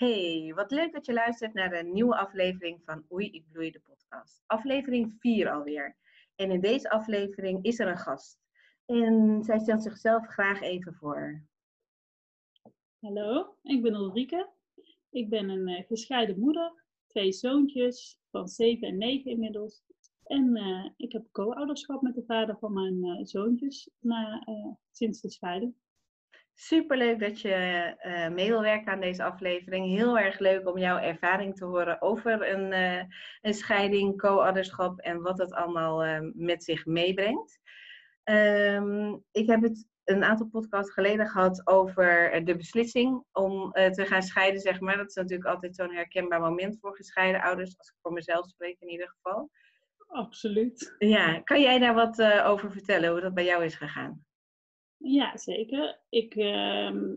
Hey, wat leuk dat je luistert naar een nieuwe aflevering van Oei, ik bloei de podcast. Aflevering 4 alweer. En in deze aflevering is er een gast. En zij stelt zichzelf graag even voor. Hallo, ik ben Ulrike. Ik ben een uh, gescheiden moeder, twee zoontjes van 7 en 9 inmiddels. En uh, ik heb co-ouderschap met de vader van mijn uh, zoontjes na, sinds de scheiding. Superleuk dat je uh, mee wil werken aan deze aflevering. Heel erg leuk om jouw ervaring te horen over een, uh, een scheiding, co-ouderschap en wat dat allemaal uh, met zich meebrengt. Um, ik heb het een aantal podcasts geleden gehad over de beslissing om te gaan scheiden, zeg maar. Dat is natuurlijk altijd zo'n herkenbaar moment voor gescheiden ouders, als ik voor mezelf spreek in ieder geval. Absoluut. Ja, kan jij daar wat over vertellen, hoe dat bij jou is gegaan? Ja, zeker. Ik uh,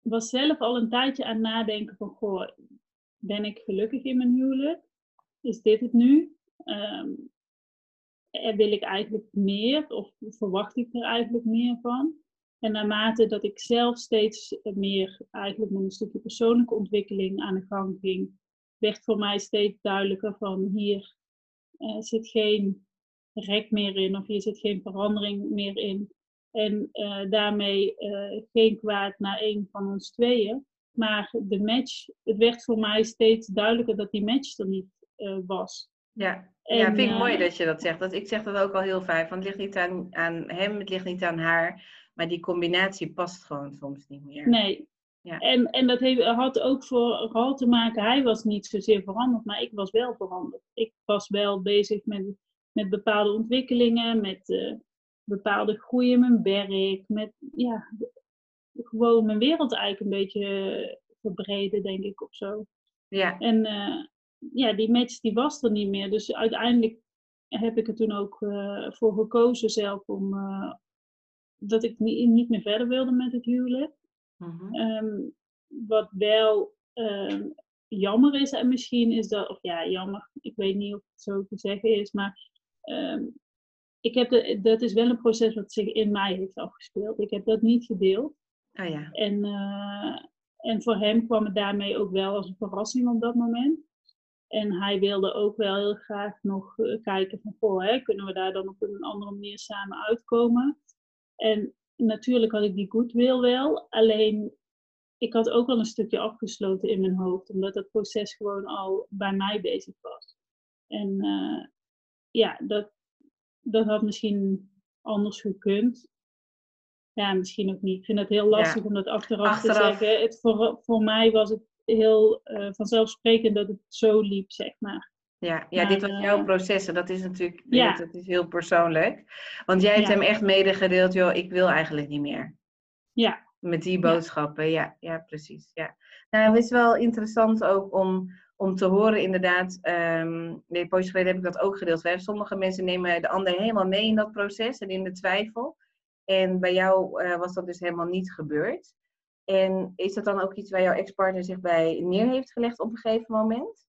was zelf al een tijdje aan het nadenken van, goh, ben ik gelukkig in mijn huwelijk? Is dit het nu? Um, wil ik eigenlijk meer of verwacht ik er eigenlijk meer van? En naarmate dat ik zelf steeds meer eigenlijk met een stukje persoonlijke ontwikkeling aan de gang ging, werd voor mij steeds duidelijker van hier uh, zit geen rek meer in of hier zit geen verandering meer in. En uh, daarmee uh, geen kwaad naar een van ons tweeën. Maar de match, het werd voor mij steeds duidelijker dat die match er niet uh, was. Ja, en, ja vind ik mooi dat je dat zegt. Dat, ik zeg dat ook al heel vaak. Want het ligt niet aan, aan hem, het ligt niet aan haar. Maar die combinatie past gewoon soms niet meer. Nee. Ja. En, en dat heeft, had ook vooral te maken, hij was niet zozeer veranderd, maar ik was wel veranderd. Ik was wel bezig met, met bepaalde ontwikkelingen, met bepaalde groei in mijn werk, met ja, gewoon mijn wereld eigenlijk een beetje verbreden, denk ik, of zo. Ja. En uh, ja, die match die was er niet meer. Dus uiteindelijk heb ik er toen ook uh, voor gekozen zelf om uh, dat ik niet, niet meer verder wilde met het huwelijk. Mm-hmm. Um, wat wel um, jammer is en misschien is dat, of ja, jammer, ik weet niet of het zo te zeggen is, maar um, ik heb de, dat is wel een proces wat zich in mij heeft afgespeeld. Ik heb dat niet gedeeld. Oh ja. En, uh, en voor hem kwam het daarmee ook wel als een verrassing op dat moment. En hij wilde ook wel heel graag nog uh, kijken van, goh, hè, kunnen we daar dan op een andere manier samen uitkomen? En natuurlijk had ik die goodwill wel, alleen ik had ook wel een stukje afgesloten in mijn hoofd, omdat dat proces gewoon al bij mij bezig was. En uh, ja, dat, dat had misschien anders gekund. Ja, misschien ook niet. Ik vind het heel lastig ja. om dat achteraf, achteraf, te zeggen. Het, voor, voor mij was het heel uh, vanzelfsprekend dat het zo liep, zeg maar. Ja, ja maar, dit was jouw proces en dat is natuurlijk ja. dat is heel persoonlijk. Want jij hebt ja. hem echt medegedeeld, joh, ik wil eigenlijk niet meer. Ja. Met die boodschappen, ja, ja, precies. Ja. Nou, het is wel interessant ook om, om te horen inderdaad, um, nee, poosje geleden heb ik dat ook gedeeld. Hè? Sommige mensen nemen de ander helemaal mee in dat proces en in de twijfel. En bij jou uh, was dat dus helemaal niet gebeurd. En is dat dan ook iets waar jouw ex-partner zich bij neer heeft gelegd op een gegeven moment?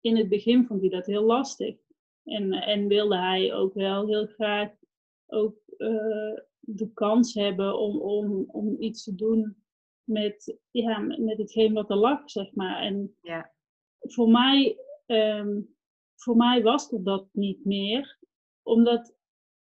In het begin vond hij dat heel lastig. En, en wilde hij ook wel heel graag ook uh, de kans hebben om, om, om iets te doen met, ja, met hetgeen wat er lag, zeg maar. En ja. Voor, mij, um, voor mij was er dat niet meer, omdat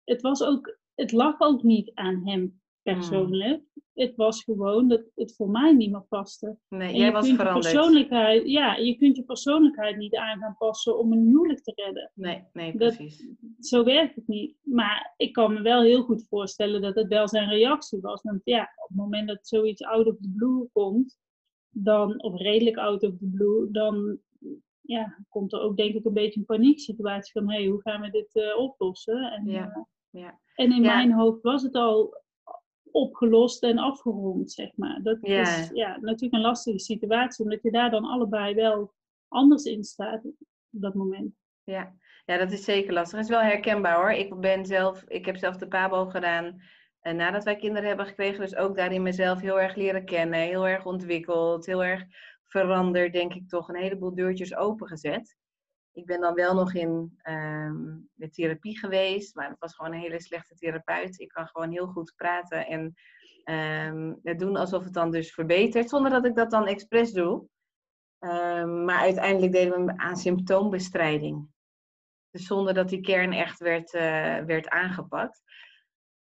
het was ook, het lag ook niet aan hem persoonlijk. Hmm. Het was gewoon dat het voor mij niet meer paste. Nee, jij was veranderd. Persoonlijkheid, ja, je kunt je persoonlijkheid niet aan gaan passen om een huwelijk te redden. Nee, nee, precies. Dat, zo werkt het niet. Maar ik kan me wel heel goed voorstellen dat het wel zijn reactie was. Want ja, op het moment dat zoiets out of the blue komt, dan, of redelijk out of the blue, dan ja, komt er ook denk ik een beetje een panieksituatie van, hé, hey, hoe gaan we dit uh, oplossen? En, ja. Ja. en in ja. mijn hoofd was het al opgelost en afgerond, zeg maar. Dat is ja, natuurlijk een lastige situatie, omdat je daar dan allebei wel anders in staat op dat moment. Ja. ja, dat is zeker lastig. Het is wel herkenbaar hoor. Ik ben zelf, ik heb zelf de PABO gedaan en nadat wij kinderen hebben gekregen, dus ook daarin mezelf heel erg leren kennen, heel erg ontwikkeld, heel erg veranderd, denk ik toch, een heleboel deurtjes opengezet. Ik ben dan wel nog in ehm, de therapie geweest, maar het was gewoon een hele slechte therapeut. Ik kan gewoon heel goed praten en het doen alsof het dan dus verbetert, zonder dat ik dat dan expres doe. Ehm, maar uiteindelijk deden we aan symptoombestrijding. Dus zonder dat die kern echt werd, uh, werd aangepakt.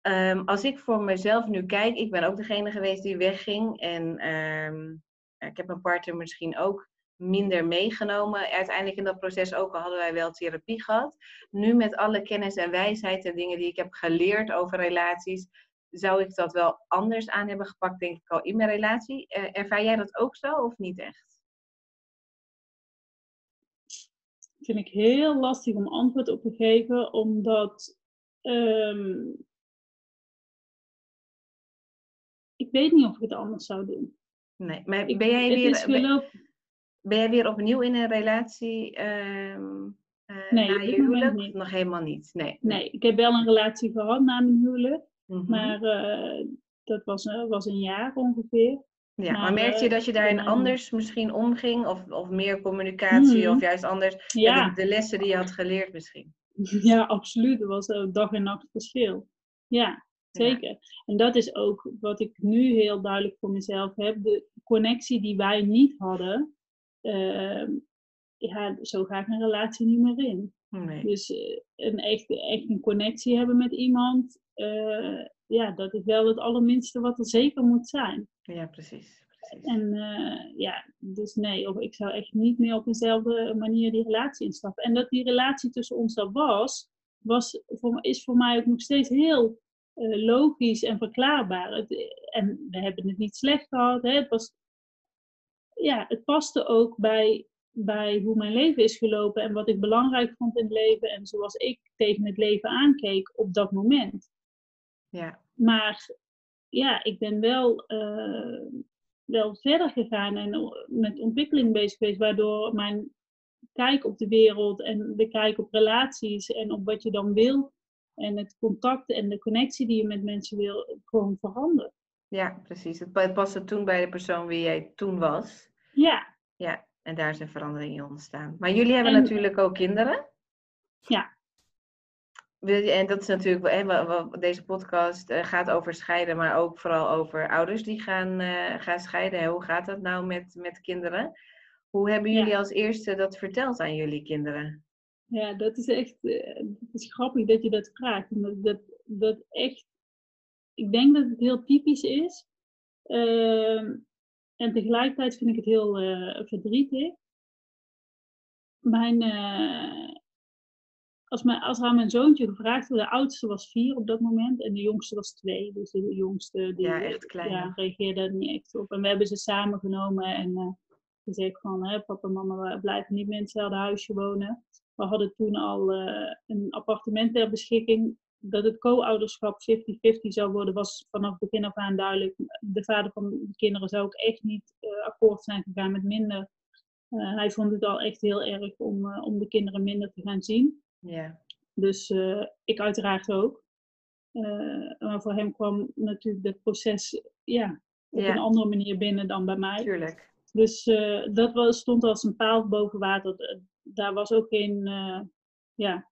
Um, als ik voor mezelf nu kijk, ik ben ook degene geweest die wegging. En um, ik heb mijn partner misschien ook minder meegenomen. Uiteindelijk in dat proces ook al hadden wij wel therapie gehad. Nu met alle kennis en wijsheid en dingen die ik heb geleerd over relaties, zou ik dat wel anders aan hebben gepakt, denk ik al in mijn relatie. Uh, ervaar jij dat ook zo of niet echt? vind ik heel lastig om antwoord op te geven, omdat um, ik weet niet of ik het anders zou doen. Nee, maar ben jij weer, ben, ben, jij weer opnieuw in een relatie um, uh, nee, na je huwelijk? Niet. Nog helemaal niet. Nee. nee, ik heb wel een relatie gehad na mijn huwelijk, mm -hmm. maar uh, dat was, uh, was een jaar ongeveer. Ja, maar, maar merkte je dat je daarin anders misschien omging? Of, of meer communicatie, mm. of juist anders? Ja. De, de, lessen die je had geleerd misschien? Ja, absoluut. Er was een dag en nacht verschil. Ja, zeker. Ja. En dat is ook wat ik nu heel duidelijk voor mezelf heb. De connectie die wij niet hadden, uh, ja, zo ga ik een relatie niet meer in. Nee. Dus uh, een echt, echt een connectie hebben met iemand, uh, ja, dat is wel het allerminste wat er zeker moet zijn. Ja, precies. precies. En uh, ja, dus nee, of ik zou echt niet meer op dezelfde manier die relatie instappen. En dat die relatie tussen ons er was, was voor, is voor mij ook nog steeds heel logisch en verklaarbaar. Het, en we hebben het niet slecht gehad. Hè? Het, was, ja, het paste ook bij, bij hoe mijn leven is gelopen en wat ik belangrijk vond in het leven en zoals ik tegen het leven aankeek op dat moment. Ja. Maar ja, ik ben wel, uh, wel verder gegaan en met ontwikkeling bezig geweest, waardoor mijn kijk op de wereld en de kijk op relaties en op wat je dan wil en het contact en de connectie die je met mensen wil, gewoon verandert. Ja, precies. Het paste toen bij de persoon wie jij toen was. Ja. Ja, en daar zijn veranderingen ontstaan. Maar jullie hebben en, natuurlijk ook kinderen. Ja. En dat is natuurlijk, hè, deze podcast eh, gaat over scheiden, maar ook vooral over ouders die gaan, uh, gaan scheiden. Hoe gaat dat nou met, met kinderen? Hoe hebben jullie ja. als eerste dat verteld aan jullie kinderen? Ja, dat is echt uh, dat is grappig dat je dat vraagt. Dat, dat, dat echt, ik denk dat het heel typisch is. Uh, en tegelijkertijd vind ik het heel verdrietig. Mijn, als, mijn, als aan mijn zoontje gevraagd werd, de oudste was vier op dat moment en de jongste was twee. Dus de jongste die, ja, echt klein. Ja, reageerde er niet echt op. En we hebben ze samen genomen en gezegd van, hè, papa en mama we blijven niet meer in hetzelfde huisje wonen. We hadden toen al uh, een appartement ter beschikking. Dat het co-ouderschap 50-50 zou worden, was vanaf het begin af aan duidelijk. De vader van de kinderen zou ook echt niet uh, akkoord zijn gegaan met minder. hij vond het al echt heel erg om, om de kinderen minder te gaan zien. Ja. Dus ik uiteraard ook. Uh, maar voor hem kwam natuurlijk het proces ja, op ja. een andere manier binnen dan bij mij. Tuurlijk. Dus uh, dat was, stond als een paal boven water. Daar was ook geen, ja,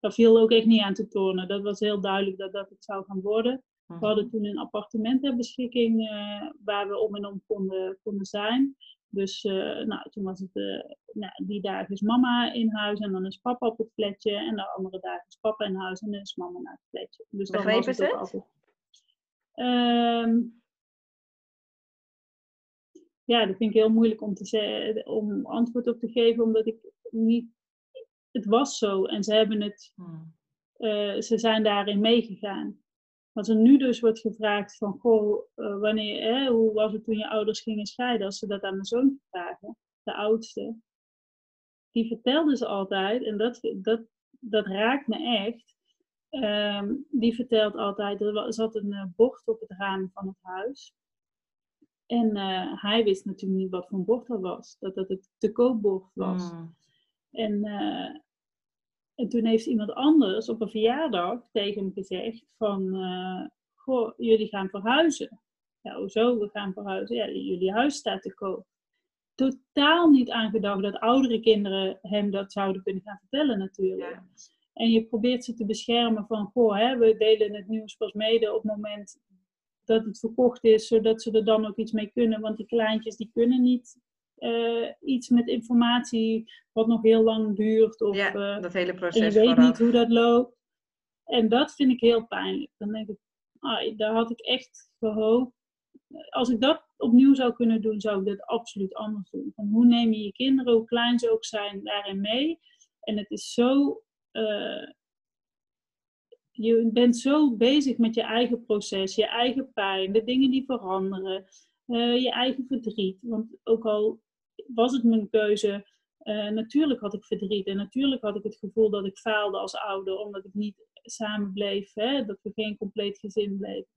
daar viel ook echt niet aan te tonen. Dat was heel duidelijk dat dat het zou gaan worden. We mhm. hadden toen een appartement ter beschikking waar we om en om konden, konden zijn. Dus uh, nou, toen was het, uh, nou, die dagen is mama in huis en dan is papa op het flatje. En de andere dagen is papa in huis en dan is mama naar het flatje. Dus Begrepen ze het? Altijd... Um, ja, dat vind ik heel moeilijk om, te zeggen, om antwoord op te geven, omdat ik niet... Het was zo en ze hebben het... Hmm. Uh, ze zijn daarin meegegaan. Als er nu dus wordt gevraagd van, goh, uh, wanneer, hè, hoe was het toen je ouders gingen scheiden? Als ze dat aan mijn zoon vragen, de oudste. Die vertelde ze altijd, en dat, dat, dat raakt me echt. Um, die vertelt altijd, er zat een uh, bord op het raam van het huis. En uh, hij wist natuurlijk niet wat voor een bord dat was. Dat dat het te koopbord was. Mm. En en toen heeft iemand anders op een verjaardag tegen hem gezegd van, uh, goh, jullie gaan verhuizen. Ja, hoezo, we gaan verhuizen? Ja, jullie huis staat te koop. totaal niet aan gedacht dat oudere kinderen hem dat zouden kunnen gaan vertellen natuurlijk. Ja. En je probeert ze te beschermen van, goh, hè, we delen het nieuws pas mede op het moment dat het verkocht is, zodat ze er dan ook iets mee kunnen. Want die kleintjes die kunnen niet eh, iets met informatie wat nog heel lang duurt. Of, ja, eh, dat hele en proces je weet vooraf. niet hoe dat loopt. En dat vind ik heel pijnlijk. Dan denk ik, ah, daar had ik echt gehoopt. Als ik dat opnieuw zou kunnen doen, zou ik dat absoluut anders doen. Van hoe neem je je kinderen, hoe klein ze ook zijn, daarin mee? En het is zo. eh, je bent zo bezig met je eigen proces, je eigen pijn, de dingen die veranderen, eh, je eigen verdriet. Want ook al was het mijn keuze, eh, natuurlijk had ik verdriet en natuurlijk had ik het gevoel dat ik faalde als ouder, omdat ik niet samen bleef, hè, dat we geen compleet gezin bleven.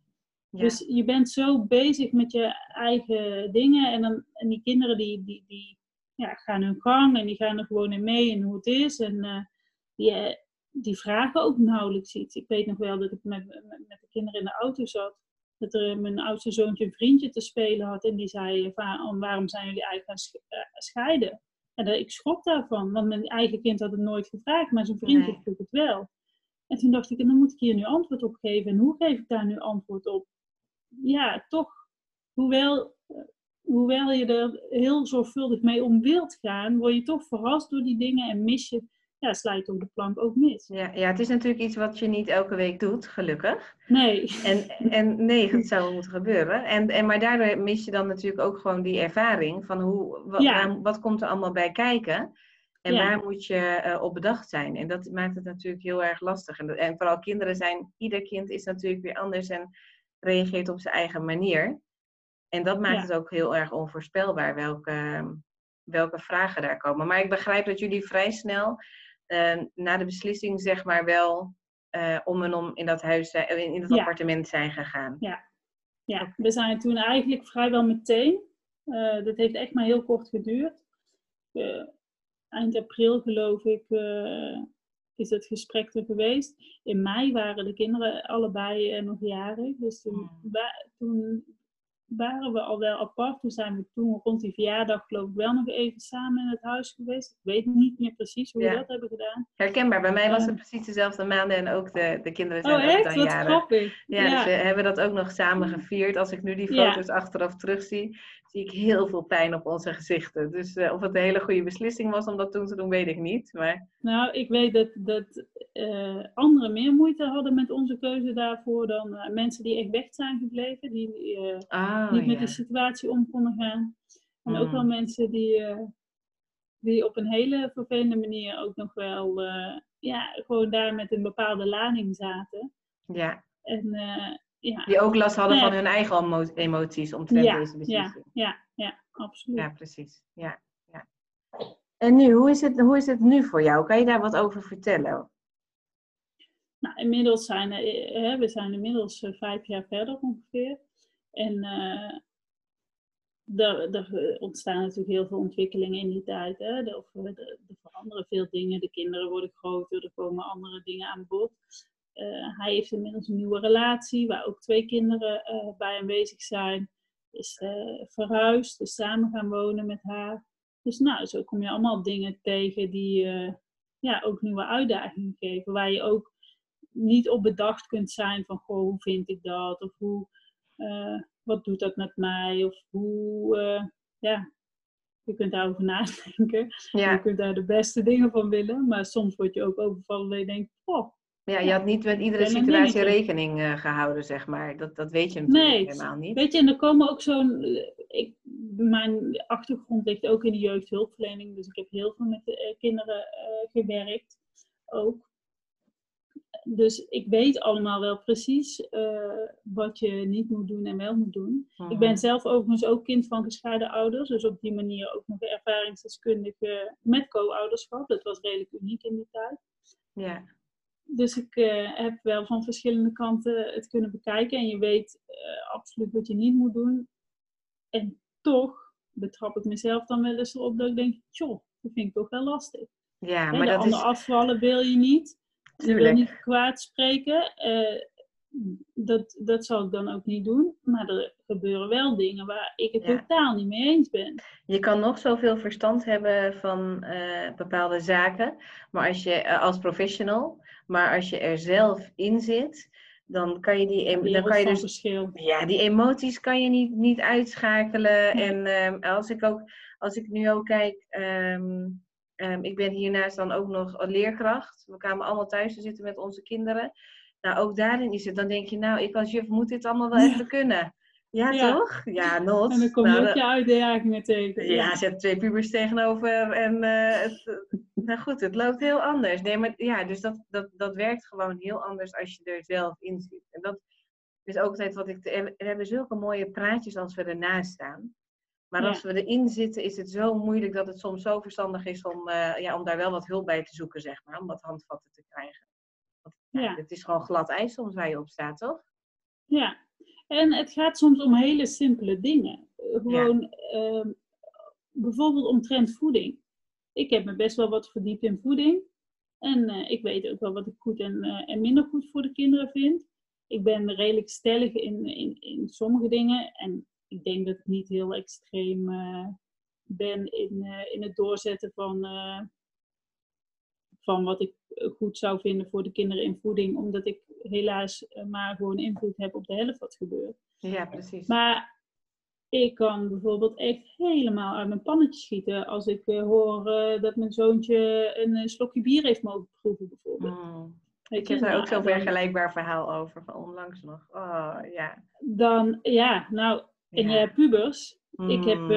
Ja. Dus je bent zo bezig met je eigen dingen en, dan, en die kinderen die, die, die ja, gaan hun gang en die gaan er gewoon in mee en hoe het is. En die, eh, die vragen ook nauwelijks iets. Ik weet nog wel dat ik met, met, met de kinderen in de auto zat. Dat er mijn oudste zoontje een vriendje te spelen had. En die zei, "Va- oh, waarom zijn jullie eigenlijk gaan eh, scheiden? En dat, ik schrok daarvan, want mijn eigen kind had het nooit gevraagd, maar zijn vriendje Nee. vroeg het wel. En toen dacht ik, en dan moet ik hier nu antwoord op geven. En hoe geef ik daar nu antwoord op? Ja, toch, hoewel, eh, hoewel je er heel zorgvuldig mee om wilt gaan, word je toch verrast door die dingen en mis je, ja, sla je toch de plank ook mis. Ja, ja, het is natuurlijk iets wat je niet elke week doet, gelukkig. Nee, En, en nee, het zou moeten gebeuren. En, en, maar daardoor mis je dan natuurlijk ook gewoon die ervaring van hoe, wa- Ja. waar- wat komt er allemaal bij kijken. En Ja. waar moet je eh, op bedacht zijn? En dat maakt het natuurlijk heel erg lastig. En, en vooral kinderen zijn, ieder kind is natuurlijk weer anders en reageert op zijn eigen manier. En dat maakt Ja. het ook heel erg onvoorspelbaar welke, welke vragen daar komen. Maar ik begrijp dat jullie vrij snel na de beslissing, zeg maar, wel eh, om en om in dat huis, eh, in, in dat Ja. appartement zijn gegaan. ja, we zijn toen eigenlijk vrijwel meteen, eh, dat heeft echt maar heel kort geduurd. Eind april geloof ik is het gesprek er geweest. In mei waren de kinderen allebei nog jarig. Dus toen, Hmm. toen waren we al wel apart. Toen zijn we toen rond die verjaardag geloof ik wel nog even samen in het huis geweest. Ik weet niet meer precies hoe Ja. we dat hebben gedaan. Herkenbaar, bij mij was het Ehm. precies dezelfde maanden en ook de, de kinderen zijn Oh echt? dan Wat jarig. grappig. Ja, dus we hebben dat ook nog samen gevierd. Als ik nu die Ja. foto's achteraf terugzie, zie ik heel veel pijn op onze gezichten. Dus eh, of het een hele goede beslissing was om dat toen te doen, weet ik niet. Maar Nou, ik weet dat, dat eh, anderen meer moeite hadden met onze keuze daarvoor dan eh, mensen die echt weg zijn gebleven, die ah, niet met die situatie om konden gaan. En ook wel Hmm. mensen die, die op een hele vervelende manier ook nog wel, ja, gewoon daar met een bepaalde lading zaten. ja, En ja, die ook last hadden van hun eigen emo- emoties omtrent ja, deze beslissing. ja, ja, absoluut. Ja, precies. Ja, ja. En nu, hoe is, het, hoe is het nu voor jou? Kan je daar wat over vertellen? Nou, inmiddels zijn eh, hè, we zijn inmiddels eh, vijf jaar verder ongeveer. En eh, er, er ontstaan natuurlijk heel veel ontwikkelingen in die tijd. Hè. Er veranderen veel dingen. De kinderen worden groter, er komen andere dingen aan bod. Eh, hij heeft inmiddels een nieuwe relatie, waar ook twee kinderen eh, bij aanwezig zijn. Is eh, verhuisd, is samen gaan wonen met haar. Dus nou, zo kom je allemaal dingen tegen die ja, ook nieuwe uitdagingen geven. Waar je ook niet op bedacht kunt zijn van, goh, hoe vind ik dat? Of hoe, wat doet dat met mij? Of hoe, ja, je kunt daarover nadenken. Je kunt daar de beste dingen van willen. Maar soms word je ook overvallen dat je denkt, oh, ja je had niet met iedere situatie rekening eh, gehouden, zeg maar. Dat, dat weet je natuurlijk Nee, helemaal niet. Weet je, en er komen ook zo'n. eh, Ik, mijn achtergrond ligt ook in de jeugdhulpverlening, dus ik heb heel veel met de, eh, kinderen gewerkt. Ook. Dus ik weet allemaal wel precies wat je niet moet doen en wel moet doen. Ik Mhm. ben zelf overigens ook kind van gescheiden ouders, dus op die manier ook nog ervaringsdeskundige met co-ouderschap. Dat was redelijk uniek in die tijd. Ja, Dus ik eh, heb wel van verschillende kanten het kunnen bekijken. En je weet eh, absoluut wat je niet moet doen. En toch betrap ik mezelf dan wel eens erop dat ik denk, joh, dat vind ik toch wel lastig. ja maar de dat ander is... afvallen wil je niet. Je wil niet kwaad spreken. Eh, dat, dat zal ik dan ook niet doen. Maar er gebeuren wel dingen waar ik het totaal niet mee eens ben. Je kan nog zoveel verstand hebben van uh, bepaalde zaken, maar als je uh, als professional, maar als je er zelf in zit, dan kan je die, dan kan je dus, verschil. ja, die emoties kan je niet, niet uitschakelen. En um, als ik ook, als ik nu ook kijk, um, um, ik ben hiernaast dan ook nog leerkracht. We kwamen allemaal thuis te zitten met onze kinderen. Nou, ook daarin is het, dan denk je, nou, ik als juf moet dit allemaal wel even kunnen. Ja, toch? Ja, not. En dan kom je nou, ook je uitdagingen tegen. Ja, ja, zet twee pubers tegenover en uh, het, nou goed, het loopt heel anders. Nee, maar ja, dus dat, dat, dat werkt gewoon heel anders als je er zelf in zit. En dat is ook altijd wat ik... we hebben zulke mooie praatjes als we ernaast staan. Maar als we erin zitten, is het zo moeilijk dat het soms zo verstandig is om, uh, ja, om daar wel wat hulp bij te zoeken, zeg maar. Om wat handvatten te krijgen. Want, ja, Het is gewoon glad ijs soms waar je op staat, toch? Ja, en het gaat soms om hele simpele dingen. Gewoon ja. uh, bijvoorbeeld omtrent voeding. Ik heb me best wel wat verdiept in voeding. En uh, ik weet ook wel wat ik goed en, uh, en minder goed voor de kinderen vind. Ik ben redelijk stellig in, in, in sommige dingen. En ik denk dat ik niet heel extreem uh, ben in, in het doorzetten van, van wat ik goed zou vinden voor de kinderen in voeding. Omdat ik helaas maar gewoon invloed heb op de helft wat gebeurt. Ja, precies. Maar ik kan bijvoorbeeld echt helemaal uit mijn pannetje schieten als ik uh, hoor uh, dat mijn zoontje een uh, slokje bier heeft mogen proeven, bijvoorbeeld. Mm. Ik heb daar ook zo'n vergelijkbaar verhaal over, van onlangs nog. Oh, ja. Dan, ja, nou, en ja. pubers. Mm. Ik heb,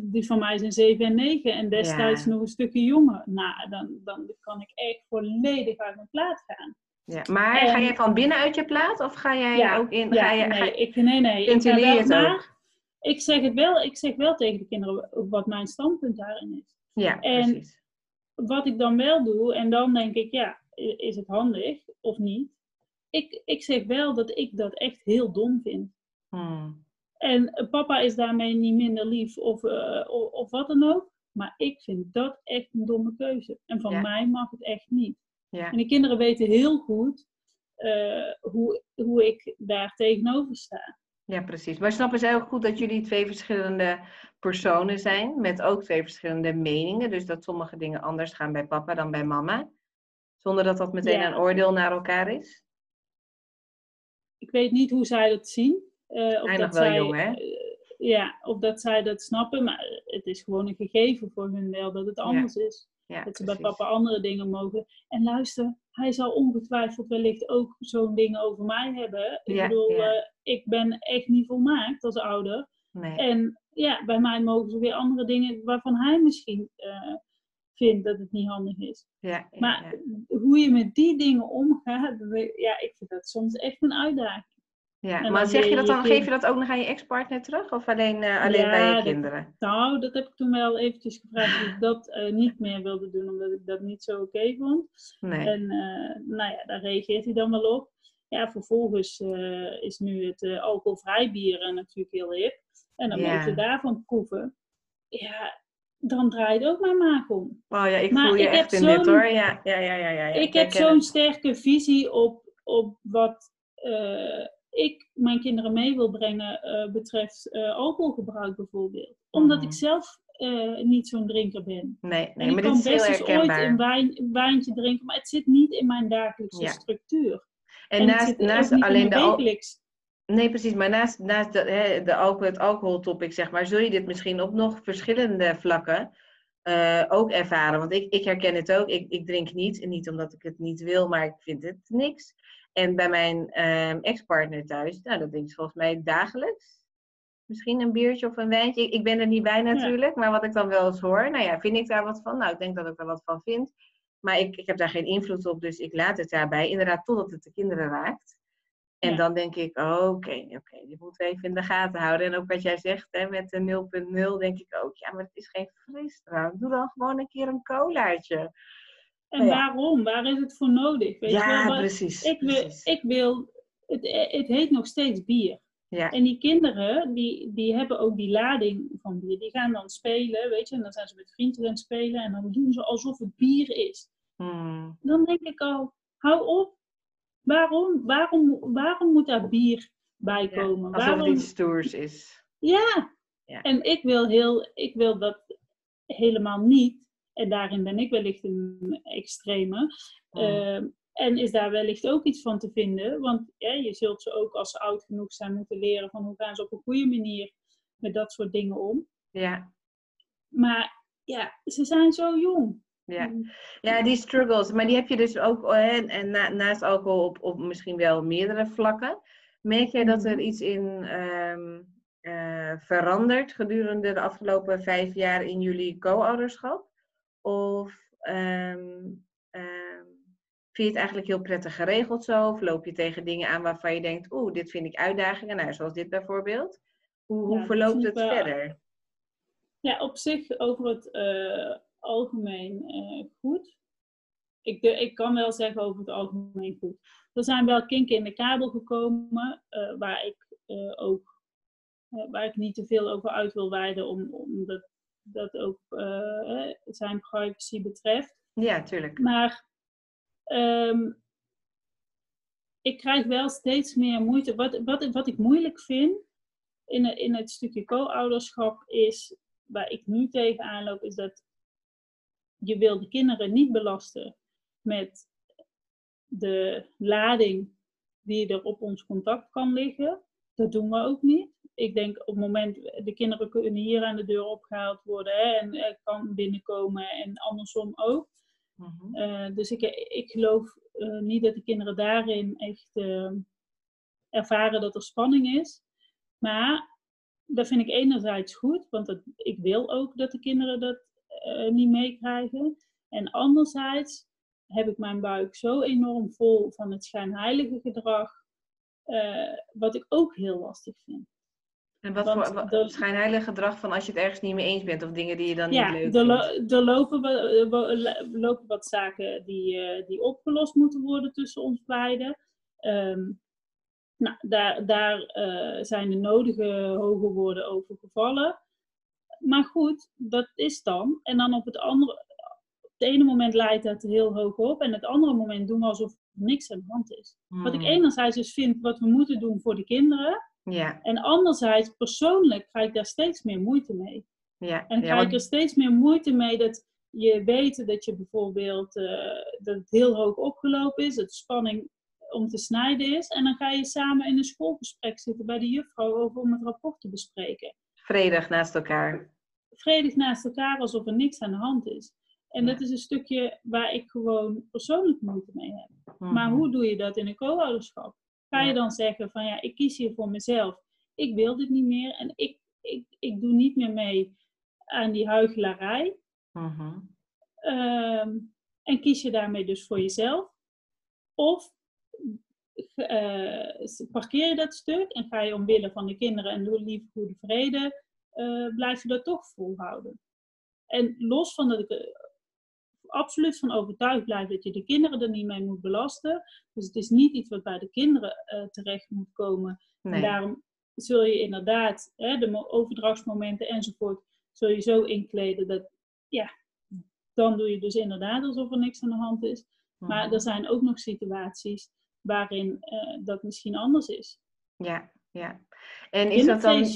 die van mij zijn 7 en 9 en destijds ja. nog een stukje jonger. Nou, dan, dan kan ik echt volledig uit mijn plaat gaan. Ja, maar ga jij van binnen uit je plaat of ga jij ja, ook in? Ja, ga je, nee, ga, ik, nee, nee. Ik, wel, het maar, ik zeg het wel, ik zeg wel tegen de kinderen wat mijn standpunt daarin is. Ja, en precies. Wat ik dan wel doe, en dan denk ik, ja, is het handig of niet? Ik, ik zeg wel dat ik dat echt heel dom vind. Hmm. En papa is daarmee niet minder lief of, uh, of, of, wat dan ook. Maar ik vind dat echt een domme keuze. En van ja. mij mag het echt niet. Ja. En de kinderen weten heel goed uh, hoe, hoe ik daar tegenover sta. Ja, precies. Maar snappen zij ook goed dat jullie twee verschillende personen zijn, met ook twee verschillende meningen? Dus dat sommige dingen anders gaan bij papa dan bij mama? Zonder dat dat meteen ja. een oordeel naar elkaar is? Ik weet niet hoe zij dat zien. Uh, of dat wel zij, jong, hè? Uh, ja, of dat zij dat snappen, maar het is gewoon een gegeven voor hun wel dat het anders ja. is. Ja, dat ze bij papa andere dingen mogen. En luister, hij zal ongetwijfeld wellicht ook zo'n ding over mij hebben. Ik ja, bedoel, uh, ik ben echt niet volmaakt als ouder. Nee. En ja, bij mij mogen ze weer andere dingen waarvan hij misschien vindt dat het niet handig is. Ja, maar hoe je met die dingen omgaat, ja, ik vind dat soms echt een uitdaging. Ja, maar zeg je dat dan, geef je dat ook nog aan je ex-partner terug? Of alleen, uh, alleen ja, bij je dat, kinderen? Nou, dat heb ik toen wel eventjes gevraagd of ik dat uh, niet meer wilde doen, omdat ik dat niet zo oké okay vond. Nee. En uh, nou ja, daar reageert hij dan wel op. Ja, vervolgens is nu het alcoholvrij bier natuurlijk heel hip. En dan Ja. moeten we daarvan proeven. Ja, dan draait ook mijn maag om. Oh ja, ik Maar voel je ik echt in dit hoor. Ja, ja, ja, ja. ja, ik heb zo'n sterke visie op, op wat eh, ik mijn kinderen mee wil brengen eh, betreft eh, alcoholgebruik bijvoorbeeld. Omdat Mhm. ik zelf eh, niet zo'n drinker ben. Nee, nee ik maar dit is heel best eens ooit een, wijn, een wijntje drinken, maar het zit niet in mijn dagelijkse Ja. structuur. En, naast, naast alleen de al-. Nee, precies. Maar naast, naast de, hè, de alcohol, het alcoholtopic, zeg maar, zul je dit misschien op nog verschillende vlakken ook ervaren. Want ik, ik herken het ook. Ik, ik drink niet. En niet omdat ik het niet wil, maar ik vind het niks. En bij mijn ehm, ex-partner thuis, nou, dat drink ik volgens mij dagelijks. Misschien een biertje of een wijntje. Ik, ik ben er niet bij natuurlijk, maar wat ik dan wel eens hoor, nou ja, vind ik daar wat van? Nou, ik denk dat ik er wat van vind. Maar ik, ik heb daar geen invloed op, dus ik laat het daarbij. Inderdaad, totdat het de kinderen raakt. En Ja. dan denk ik, oké, oké, die moeten we even in de gaten houden. En ook wat jij zegt, hè, met de 0.0, denk ik ook, ja, maar het is geen frisdrank. Doe dan gewoon een keer een colaatje. En waarom? Waar is het voor nodig? Weet wel? Ja, precies. ik wil, precies. ik wil het, het heet nog steeds bier. Ja, En die kinderen, die, die hebben ook die lading van bier. Die gaan dan spelen, weet je. En dan zijn ze met vrienden aan het spelen. En dan doen ze alsof het bier is. Hmm. Dan denk ik al, hou op. Waarom, waarom, waarom moet daar bier bij komen? Ja, alsof waarom... het iets stoers is. Ja. Ja. en ik wil, heel, ik wil dat helemaal niet. En daarin ben ik wellicht een extreme. Mm. Ehm, en is daar wellicht ook iets van te vinden. Want ja, je zult ze ook als ze oud genoeg zijn moeten leren van hoe gaan ze op een goede manier met dat soort dingen om. Ja, Maar ja, ze zijn zo jong. ja. ja, die struggles. Maar die heb je dus ook hè, en na- naast alcohol op, op misschien wel meerdere vlakken. Merk jij dat er Mhm. iets in ehm, eh, verandert gedurende de afgelopen vijf jaar in jullie co-ouderschap? Of ehm, ehm, vind je het eigenlijk heel prettig geregeld zo? Of loop je tegen dingen aan waarvan je denkt, oeh, dit vind ik uitdagingen, nou, zoals dit bijvoorbeeld. Hoe, hoe Ja, verloopt het wel- verder? Ja, op zich over het eh, algemeen eh, goed. Ik, de- ik kan wel zeggen over het algemeen goed. Er zijn wel kinken in de kabel gekomen eh, waar ik eh, ook eh, waar ik niet te veel over uit wil wijden, om- omdat dat ook eh, zijn privacy betreft. Ja, tuurlijk. Maar ehm, ik krijg wel steeds meer moeite. Wat, wat, wat ik moeilijk vind in, in het stukje co-ouderschap is, waar ik nu tegenaan loop, is dat je wil de kinderen niet belasten met de lading die er op ons contact kan liggen. Dat doen we ook niet. Ik denk op het moment, de kinderen kunnen hier aan de deur opgehaald worden hè, en kan binnenkomen en andersom ook. Mhm. Eh, dus ik, ik geloof eh, niet dat de kinderen daarin echt eh, ervaren dat er spanning is. Maar dat vind ik enerzijds goed, want dat, ik wil ook dat de kinderen dat niet meekrijgen. En anderzijds heb ik mijn buik zo enorm vol van het schijnheilige gedrag, wat ik ook heel lastig vind. En wat Want voor dat- schijnheilig gedrag van als je het ergens niet mee eens bent of dingen die je dan Ja, niet leuk er, vindt? lo- er lopen, lopen wat zaken die, eh, die opgelost moeten worden tussen ons beiden. Ehm, nou, daar daar eh, zijn de nodige hoge woorden over gevallen. Maar goed, dat is dan. En dan op het andere, op het ene moment leidt dat heel hoog op. En het andere moment doen we alsof er niks aan de hand is. Wat ik Hmm. enerzijds dus vind wat we moeten doen voor de kinderen. Ja, En anderzijds persoonlijk krijg ik daar steeds meer moeite mee. ja. En ja, krijg want- er steeds meer moeite mee dat je weet dat je bijvoorbeeld eh, dat het heel hoog opgelopen is, dat spanning om te snijden is. En dan ga je samen in een schoolgesprek zitten bij de juffrouw over om het rapport te bespreken. vredig naast elkaar. Vredig naast elkaar alsof er niks aan de hand is. En Ja. dat is een stukje waar ik gewoon persoonlijk moeite mee heb. Maar Mhm. hoe doe je dat in een co-ouderschap? Ga je dan zeggen van ja, ik kies hier voor mezelf. Ik wil dit niet meer en ik, ik, ik doe niet meer mee aan die huichelarij. Mhm. Ehm, en kies je daarmee dus voor jezelf? Of eh, parkeer je dat stuk en ga je omwille van de kinderen en door liefde, goede vrede, eh, blijf je dat toch volhouden? En los van dat ik er absoluut van overtuigd blijf dat je de kinderen er niet mee moet belasten. Dus het is niet iets wat bij de kinderen eh, terecht moet komen. En daarom zul je inderdaad hè, de mo- overdrachtsmomenten enzovoort, zul je zo inkleden dat, ja, dan doe je dus inderdaad alsof er niks aan de hand is. Maar Mhm. er zijn ook nog situaties waarin eh, dat misschien anders is. Ja, ja. En is dat dan...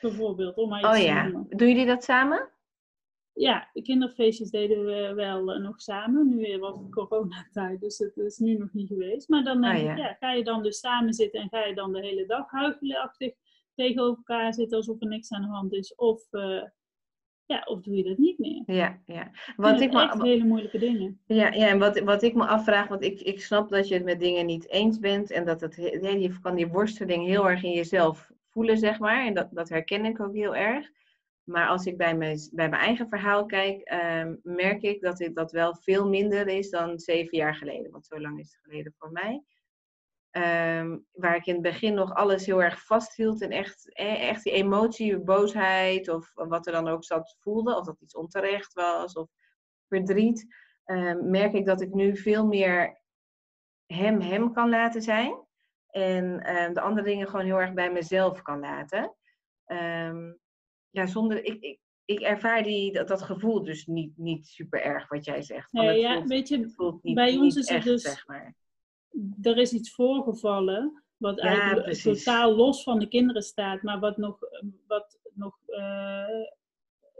Bijvoorbeeld, om maar iets Oh ja. Doen jullie dat samen? Ja, de kinderfeestjes deden we wel eh, nog samen. Nu was het coronatijd, dus het is nu nog niet geweest. Maar dan Ah, ik, ja. ja, ga je dan dus samen zitten en ga je dan de hele dag huichelenachtig tegenover elkaar zitten alsof er niks aan de hand is? Of, eh, ja, of doe je dat niet meer? Ja, ja. Wat ik, echt me, hele moeilijke dingen. ja, ja, en wat, wat ik me afvraag, want ik, ik snap dat je het met dingen niet eens bent en dat het, je kan die worsteling heel erg in jezelf voelen, zeg maar. En dat, dat herken ik ook heel erg. Maar als ik bij mijn, bij mijn eigen verhaal kijk, ehm, merk ik dat dit dat wel veel minder is dan zeven jaar geleden. Want zo lang is het geleden voor mij. Ehm, waar ik in het begin nog alles heel erg vasthield en echt, eh, echt die emotie, boosheid of wat er dan ook zat voelde, of dat iets onterecht was of verdriet, ehm, merk ik dat ik nu veel meer hem hem kan laten zijn. En de andere dingen gewoon heel erg bij mezelf kan laten. Ehm, ja, zonder. Ik, ik, ik ervaar die, dat, dat gevoel dus niet, niet super erg wat jij zegt. Nee, het ja, voelt- weet je, het niet, bij ons is het dus- zeg maar. er is iets voorgevallen wat eigenlijk totaal los van de kinderen staat, maar wat nog, wat nog uh,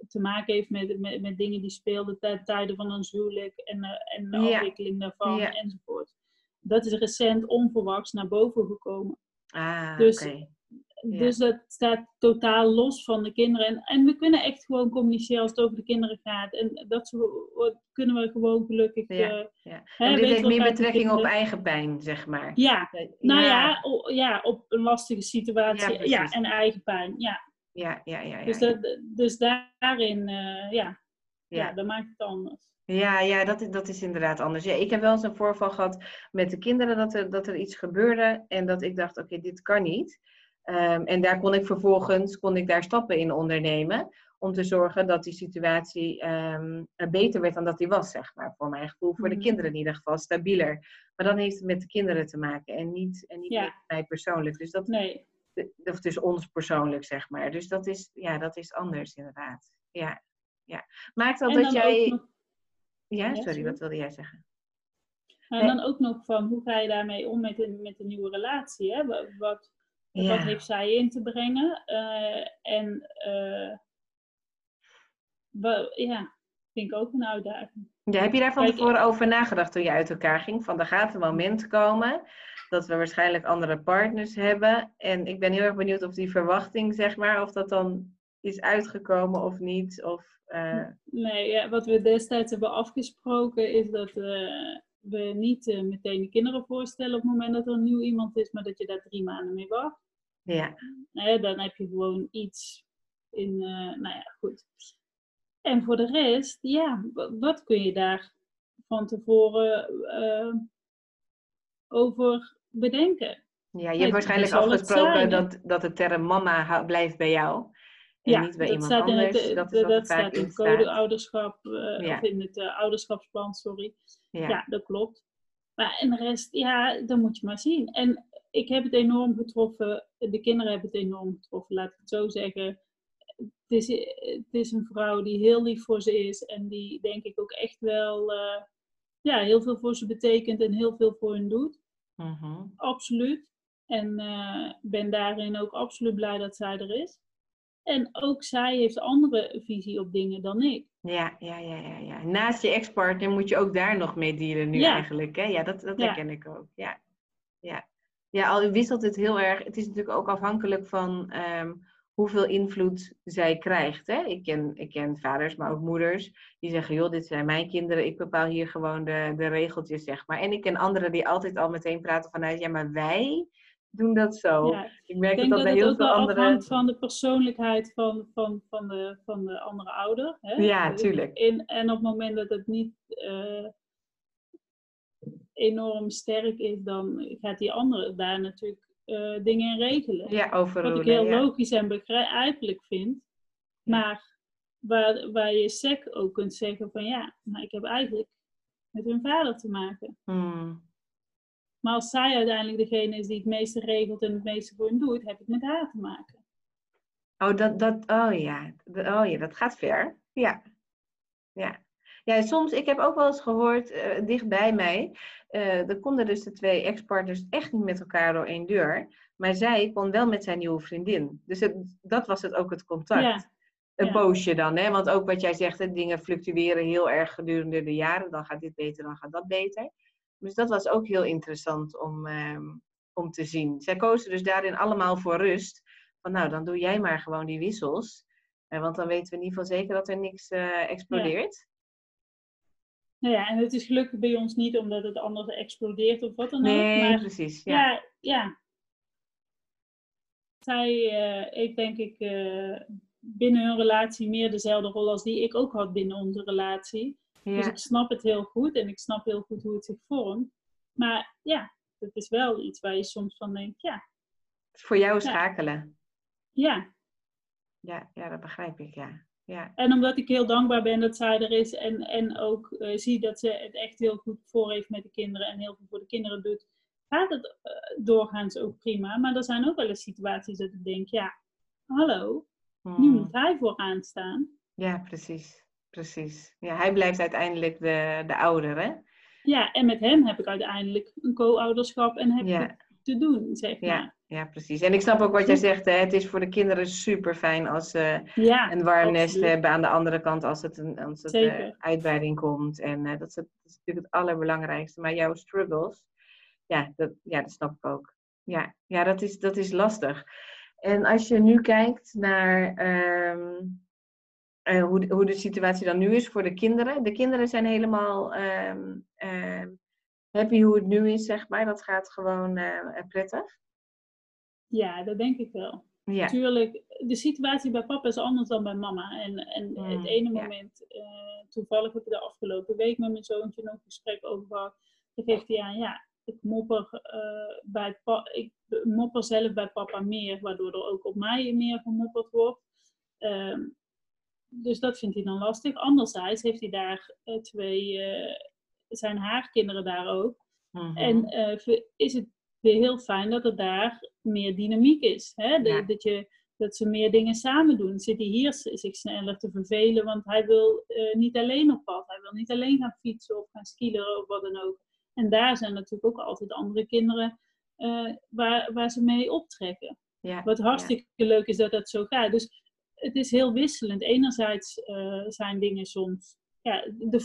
te maken heeft met, met, met dingen die speelden ten tijde van ons huwelijk en, uh, en de ja. ontwikkeling daarvan ja. enzovoort. Dat is recent onverwachts naar boven gekomen. Ah, dus, okay. Dus dat staat totaal los van de kinderen. En, en we kunnen echt gewoon communiceren als het over de kinderen gaat. En dat zo, kunnen we gewoon gelukkig. Ja, uh, ja. Hè, en dit heeft meer betrekking op eigen pijn, zeg maar. Ja, nou ja, o, ja op een lastige situatie. Ja, en eigen pijn. Ja. Ja, ja, ja. ja, dus, dat, dus daarin, uh, ja, ja. dat maakt het anders. Ja, ja dat, dat is inderdaad anders. Ja, ik heb wel eens een voorval gehad met de kinderen dat er, dat er iets gebeurde en dat ik dacht, oké, dit kan niet. Um, en daar kon ik vervolgens kon ik daar stappen in ondernemen om te zorgen dat die situatie um, beter werd dan dat die was, zeg maar. Voor mijn gevoel, voor de Mhm. kinderen in ieder geval, stabieler. Maar dan heeft het met de kinderen te maken en niet, en niet Ja. met mij persoonlijk. Dus dat, Nee, of dus ons persoonlijk, zeg maar. Dus dat is, ja, dat is anders inderdaad. Ja, ja. Maakt dat dat jij... nog, Ja, sorry, wat wilde jij zeggen? en dan ook nog van hoe ga je daarmee om met een, met een nieuwe relatie? Hè? Wat, Ja. wat heeft zij in te brengen? Eh, en eh, ja, vind ik ook een uitdaging. Ja, heb je daar van tevoren over nagedacht toen je uit elkaar ging? Van er gaat een moment komen dat we waarschijnlijk andere partners hebben. En ik ben heel erg benieuwd of die verwachting, zeg maar, of dat dan is uitgekomen of niet. Of, eh, Nee, ja, wat we destijds hebben afgesproken is dat we niet meteen de kinderen voorstellen op het moment dat er een nieuw iemand is, maar dat je daar drie maanden mee wacht. Ja. Hè, dan heb je gewoon iets in, eh, nou ja, goed. En voor de rest, ja, wa- wat kun je daar van tevoren eh, over bedenken? ja, je hebt waarschijnlijk afgesproken dat, dat de term mama blijft bij jou. En ja, niet bij dat iemand staat in anders. het, dat is dat, staat in het code staat. ouderschap, eh, Ja. of in het eh, ouderschapsplan, sorry. Ja. Ja, dat klopt. Maar en de rest, ja, dan moet je maar zien. En ik heb het enorm getroffen, de kinderen hebben het enorm getroffen, laat ik het zo zeggen. Het is, het is een vrouw die heel lief voor ze is en die denk ik ook echt wel eh, ja, heel veel voor ze betekent en heel veel voor hen doet. Mhm. Absoluut. En eh, ben daarin ook absoluut blij dat zij er is. En ook zij heeft een andere visie op dingen dan ik. Ja, ja, ja, ja, ja. Naast je ex-partner moet je ook daar nog mee dealen nu Ja. eigenlijk. Hè? Ja, dat, dat Ja. herken ik ook. Ja. Ja. Ja, al wisselt het heel erg. Het is natuurlijk ook afhankelijk van ehm, hoeveel invloed zij krijgt. Hè? Ik, ken, ik ken vaders, maar ook moeders die zeggen: joh, dit zijn mijn kinderen, ik bepaal hier gewoon de, de regeltjes, zeg maar. En ik ken anderen die altijd al meteen praten vanuit: ja, maar wij doen dat zo. Ja. Ik merk Ik denk dat dat bij heel veel wel andere. afhangt van de persoonlijkheid van, van, van, de, van de andere ouder. Hè? Ja, tuurlijk. In, en op het moment dat het niet eh, enorm sterk is, dan gaat die andere daar natuurlijk eh, dingen in regelen. Ja, Wat overroelen. ik heel ja. logisch en begrijpelijk vind. Maar waar, waar je sec ook kunt zeggen van ja, maar ik heb eigenlijk met hun vader te maken. Hmm. Maar als zij uiteindelijk degene is die het meeste regelt en het meeste voor hen doet, heb ik met haar te maken. Oh, dat, dat, oh ja. Oh ja, dat gaat ver. Ja. Ja. Ja, soms, ik heb ook wel eens gehoord, eh, dicht bij mij, eh er konden dus de twee ex-partners echt niet met elkaar door één deur. Maar zij kon wel met zijn nieuwe vriendin. Dus het, dat was het ook het contact. Ja, Een ja. poosje dan, hè? Want ook wat jij zegt, hè, dingen fluctueren heel erg gedurende de jaren. Dan gaat dit beter, dan gaat dat beter. Dus dat was ook heel interessant om, ehm, om te zien. Zij kozen dus daarin allemaal voor rust. Van nou, dan doe jij maar gewoon die wissels. Eh, want dan weten we in ieder geval zeker dat er niks eh, explodeert. Nou ja, en het is gelukkig bij ons niet omdat het anders explodeert of wat dan ook. Nee, Maar precies. Ja. ja, ja. Zij eh heeft denk ik eh, binnen hun relatie meer dezelfde rol als die ik ook had binnen onze relatie. Dus Ja. ik snap het heel goed en ik snap heel goed hoe het zich vormt. Maar ja, het is wel iets waar je soms van denkt, ja, Voor jou schakelen. ja. Ja, ja, dat begrijp ik, ja. Ja. En omdat ik heel dankbaar ben dat zij er is en, en ook eh, zie dat ze het echt heel goed voor heeft met de kinderen en heel veel voor de kinderen doet, gaat het eh, doorgaans ook prima. Maar er zijn ook wel eens situaties dat ik denk, ja, hallo, nu Hmm. moet hij vooraan staan. Ja, precies. Precies. Ja, hij blijft uiteindelijk de, de ouder, hè? Ja, en met hem heb ik uiteindelijk een co-ouderschap en heb Ja. ik te doen, zeg maar. ja, precies. En ik snap ook wat jij zegt. Hè? Het is voor de kinderen super fijn als ze Ja, een warm nest absoluut. hebben. Aan de andere kant als het, een, als het eh, uitbreiding komt. En eh, dat, is, dat is natuurlijk het allerbelangrijkste. Maar jouw struggles, ja, dat, ja, dat snap ik ook. Ja, ja dat, is, dat is lastig. En als je nu kijkt naar ehm, eh, hoe, de, hoe de situatie dan nu is voor de kinderen. De kinderen zijn helemaal ehm, ehm, happy hoe het nu is, zeg maar. Dat gaat gewoon prettig. Ja, dat denk ik wel. Ja, Natuurlijk, de situatie bij papa is anders dan bij mama. En, en Mm, het ene ja. moment, eh, toevallig heb ik de afgelopen week met mijn zoontje nog een gesprek over gehad. Dan geeft hij aan, ja, ik mopper, eh, bij ik mopper zelf bij papa meer, waardoor er ook op mij meer gemopperd wordt. Ehm, dus dat vindt hij dan lastig. Anderzijds heeft hij daar eh, twee, zijn haar kinderen daar ook. mhm. En is het weer heel fijn dat er daar meer dynamiek is. Hè? De- Ja. dat, je, dat ze meer dingen samen doen. Zit hij hier zich sneller te vervelen, want hij wil eh, niet alleen op pad. Hij wil niet alleen gaan fietsen of gaan skileren of wat dan ook. En daar zijn natuurlijk ook altijd andere kinderen eh, waar, waar ze mee optrekken. ja, Wat ja. hartstikke leuk is dat dat zo gaat. Dus het is heel wisselend. Enerzijds eh, zijn dingen soms... Ja, de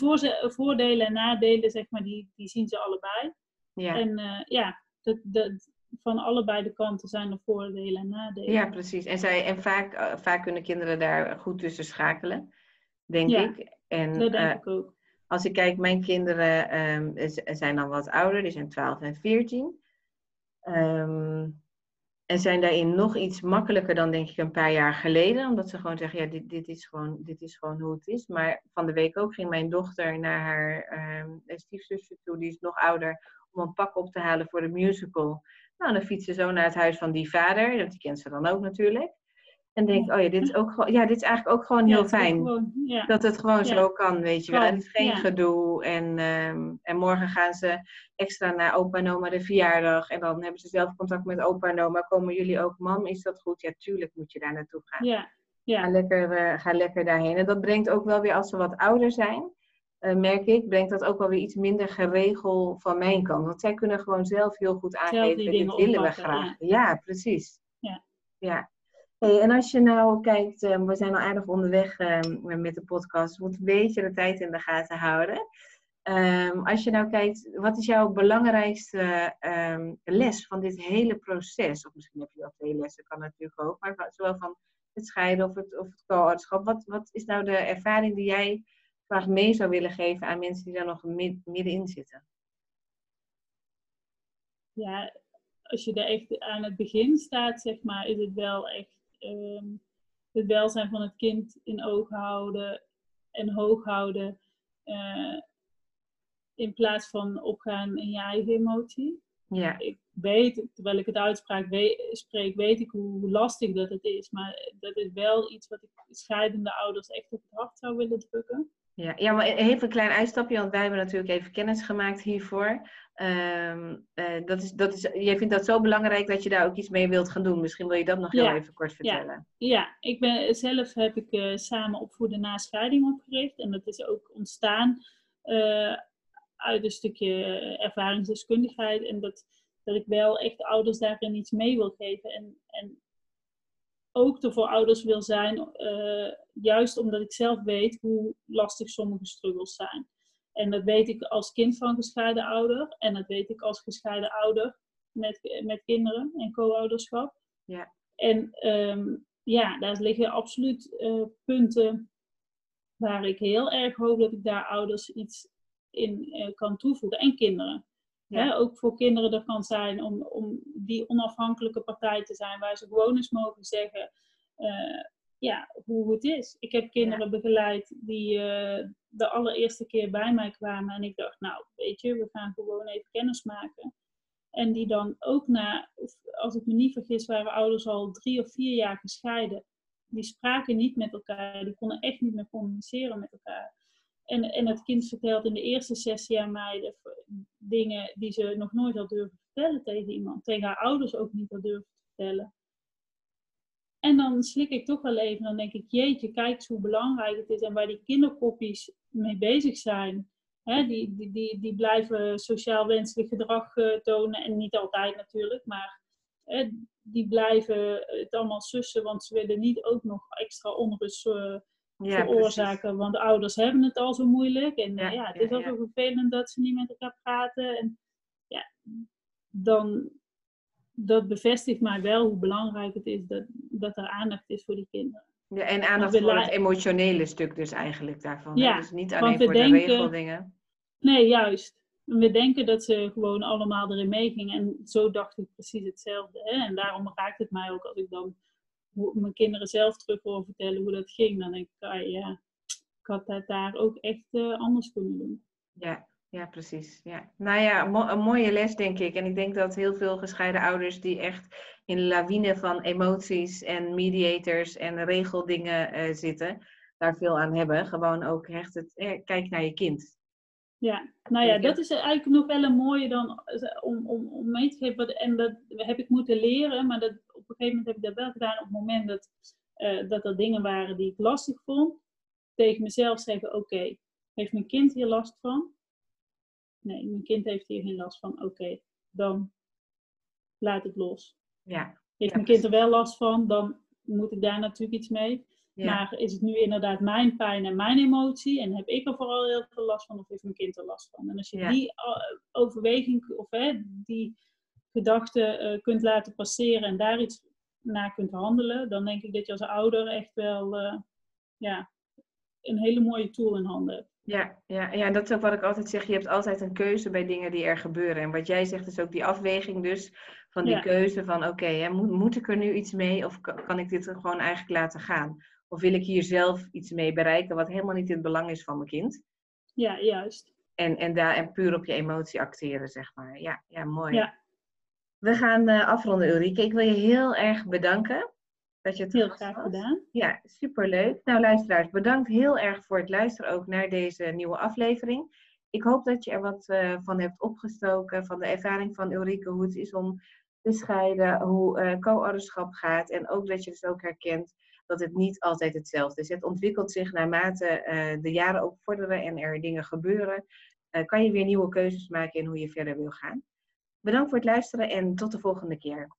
voordelen en nadelen, zeg maar, die, die zien ze allebei. Ja. En ja, dat, dat, van allebei de kanten zijn er voordelen en nadelen. Ja, precies. En, zij, en vaak, eh, vaak kunnen kinderen daar goed tussen schakelen, denk Ja, ik. En dat denk eh, ik ook. als ik kijk, mijn kinderen ehm, zijn dan wat ouder, die zijn 12 en 14. Ehm, en zijn daarin nog iets makkelijker dan denk ik een paar jaar geleden. Omdat ze gewoon zeggen, ja, dit, dit, is, gewoon, dit is gewoon hoe het is. Maar van de week ook ging mijn dochter naar haar ehm stiefzusje toe, die is nog ouder, om een pak op te halen voor de musical. Nou, dan fietsen ze zo naar het huis van die vader, die kent ze dan ook natuurlijk. En denk, oh ja, dit is ook gewoon, ja, dit is eigenlijk ook gewoon heel fijn. gewoon- ja. Dat het gewoon Ja. zo kan, weet je wel. Is geen gedoe. En, ehm, en morgen gaan ze extra naar opa en oma de verjaardag. En dan hebben ze zelf contact met opa en oma. Komen jullie ook, mam, is dat goed? Ja, tuurlijk moet je daar naartoe gaan. ja, Ga, ja, lekker, eh, ga lekker daarheen. En dat brengt ook wel weer, als ze wat ouder zijn, eh, merk ik, brengt dat ook wel weer iets minder geregel van mijn kant. Want zij kunnen gewoon zelf heel goed aangeven, dit willen we graag. Ja, precies. Ja. ja. Hey, en als je nou kijkt, eh, we zijn al aardig onderweg eh, met de podcast. Moet een beetje de tijd in de gaten houden. Ehm, als je nou kijkt, wat is jouw belangrijkste ehm, les van dit hele proces? Of misschien heb je wel twee lessen, kan natuurlijk ook. Maar zowel van het scheiden of het, of het co-ouderschap. Wat, wat is nou de ervaring die jij graag mee zou willen geven aan mensen die daar nog mid- middenin zitten? ja, als je er echt aan het begin staat, zeg maar, is het wel echt ehm, het welzijn van het kind in oog houden en hoog houden. eh, in plaats van opgaan in je eigen emotie. Ja, ik weet, terwijl ik het uitspraak we- spreek, weet ik hoe lastig dat het is. Maar dat is wel iets wat ik scheidende ouders echt op het hart zou willen drukken. Ja. ja, maar even een klein uitstapje, want wij hebben natuurlijk even kennis gemaakt hiervoor. Eh, dat is, dat is, jij vindt dat zo belangrijk dat je daar ook iets mee wilt gaan doen. Misschien wil je dat nog heel Ja, even kort ja. vertellen. Ja, ik ben, zelf heb ik eh, samen opvoeden na scheiding opgericht. En dat is ook ontstaan eh, uit een stukje ervaringsdeskundigheid. En dat, dat ik wel echt ouders daarin iets mee wil geven. En, en ook er voor ouders wil zijn, eh, juist omdat ik zelf weet hoe lastig sommige struggles zijn. En dat weet ik als kind van gescheiden ouder. En dat weet ik als gescheiden ouder met, met kinderen en co-ouderschap. Ja. En ehm, ja, daar liggen absoluut eh, punten waar ik heel erg hoop dat ik daar ouders iets in eh, kan toevoegen. En kinderen. Ja. Hè, ook voor kinderen er kan zijn om, om die onafhankelijke partij te zijn, waar ze gewoon eens mogen zeggen eh, ja, hoe het is. Ik heb kinderen begeleid die eh, de allereerste keer bij mij kwamen en ik dacht, nou weet je, we gaan gewoon even kennis maken. En die dan ook na, als ik me niet vergis, waren ouders al drie of vier jaar gescheiden. Die spraken niet met elkaar, die konden echt niet meer communiceren met elkaar. En, het kind vertelt in de eerste sessie aan mij dingen die ze nog nooit had durven vertellen tegen iemand. Tegen haar ouders ook niet had durven vertellen. En dan slik ik toch wel even, dan denk ik, jeetje, kijk eens hoe belangrijk het is en waar die kinderkoppies mee bezig zijn. die, die, die, die blijven sociaal wenselijk gedrag tonen. En niet altijd natuurlijk, maar die blijven het allemaal sussen, want ze willen niet ook nog extra onrust ja, veroorzaken. Precies. Want ouders hebben het al zo moeilijk. En ja, ja het is zo vervelend dat ze niet met elkaar praten. En ja, dan, dat bevestigt mij wel hoe belangrijk het is dat, dat er aandacht is voor die kinderen. Ja, en aandacht voor het emotionele stuk dus eigenlijk daarvan. Ja, dus niet alleen voor de regeldingen. Nee, juist. We denken dat ze gewoon allemaal erin meegingen. En zo dacht ik precies hetzelfde. Hè? En daarom raakt het mij ook als ik dan mijn kinderen zelf terug hoor vertellen hoe dat ging. Dan denk ik, ah, ja, ik had dat daar ook echt uh, anders kunnen doen. Ja, ja, precies. Ja. Nou ja, een mooie les denk ik. En ik denk dat heel veel gescheiden ouders die echt in de lawine van emoties en mediators en regeldingen uh, zitten, daar veel aan hebben. Gewoon ook echt het, eh, kijk naar je kind. Ja, nou ja, dat is eigenlijk nog wel een mooie dan om, om, om mee te geven. En dat heb ik moeten leren, maar dat, op een gegeven moment heb ik dat wel gedaan op het moment dat, uh, dat er dingen waren die ik lastig vond. Tegen mezelf zeggen, oké, heeft mijn kind hier last van? Nee, mijn kind heeft hier geen last van. Oké, dan laat het los. Ja. Heeft mijn kind er wel last van, dan moet ik daar natuurlijk iets mee. Maar is het nu inderdaad mijn pijn en mijn emotie? En heb ik er vooral heel veel last van of heeft mijn kind er last van? En als je die uh, overweging of hè, die gedachte uh, kunt laten passeren en daar iets naar kunt handelen, dan denk ik dat je als ouder echt wel uh, ja, een hele mooie tool in handen hebt. Ja, ja, ja, dat is ook wat ik altijd zeg. Je hebt altijd een keuze bij dingen die er gebeuren. En wat jij zegt is ook die afweging dus van die keuze van oké, moet, moet ik er nu iets mee of kan ik dit gewoon eigenlijk laten gaan? Of wil ik hier zelf iets mee bereiken wat helemaal niet in het belang is van mijn kind? Ja, juist. En, en, daar, en puur op je emotie acteren, zeg maar. Ja, ja mooi. Ja. We gaan uh, afronden, Ulrike. Ik wil je heel erg bedanken dat je het heel graag gedaan. Ja, superleuk. Nou, luisteraars, bedankt heel erg voor het luisteren ook naar deze nieuwe aflevering. Ik hoop dat je er wat uh, van hebt opgestoken van de ervaring van Ulrike, hoe het is om te scheiden, hoe uh, co-ouderschap gaat en ook dat je dus ook herkent dat het niet altijd hetzelfde is. Het ontwikkelt zich naarmate uh, de jaren ook vorderen en er dingen gebeuren. Uh, kan je weer nieuwe keuzes maken in hoe je verder wil gaan. Bedankt voor het luisteren en tot de volgende keer.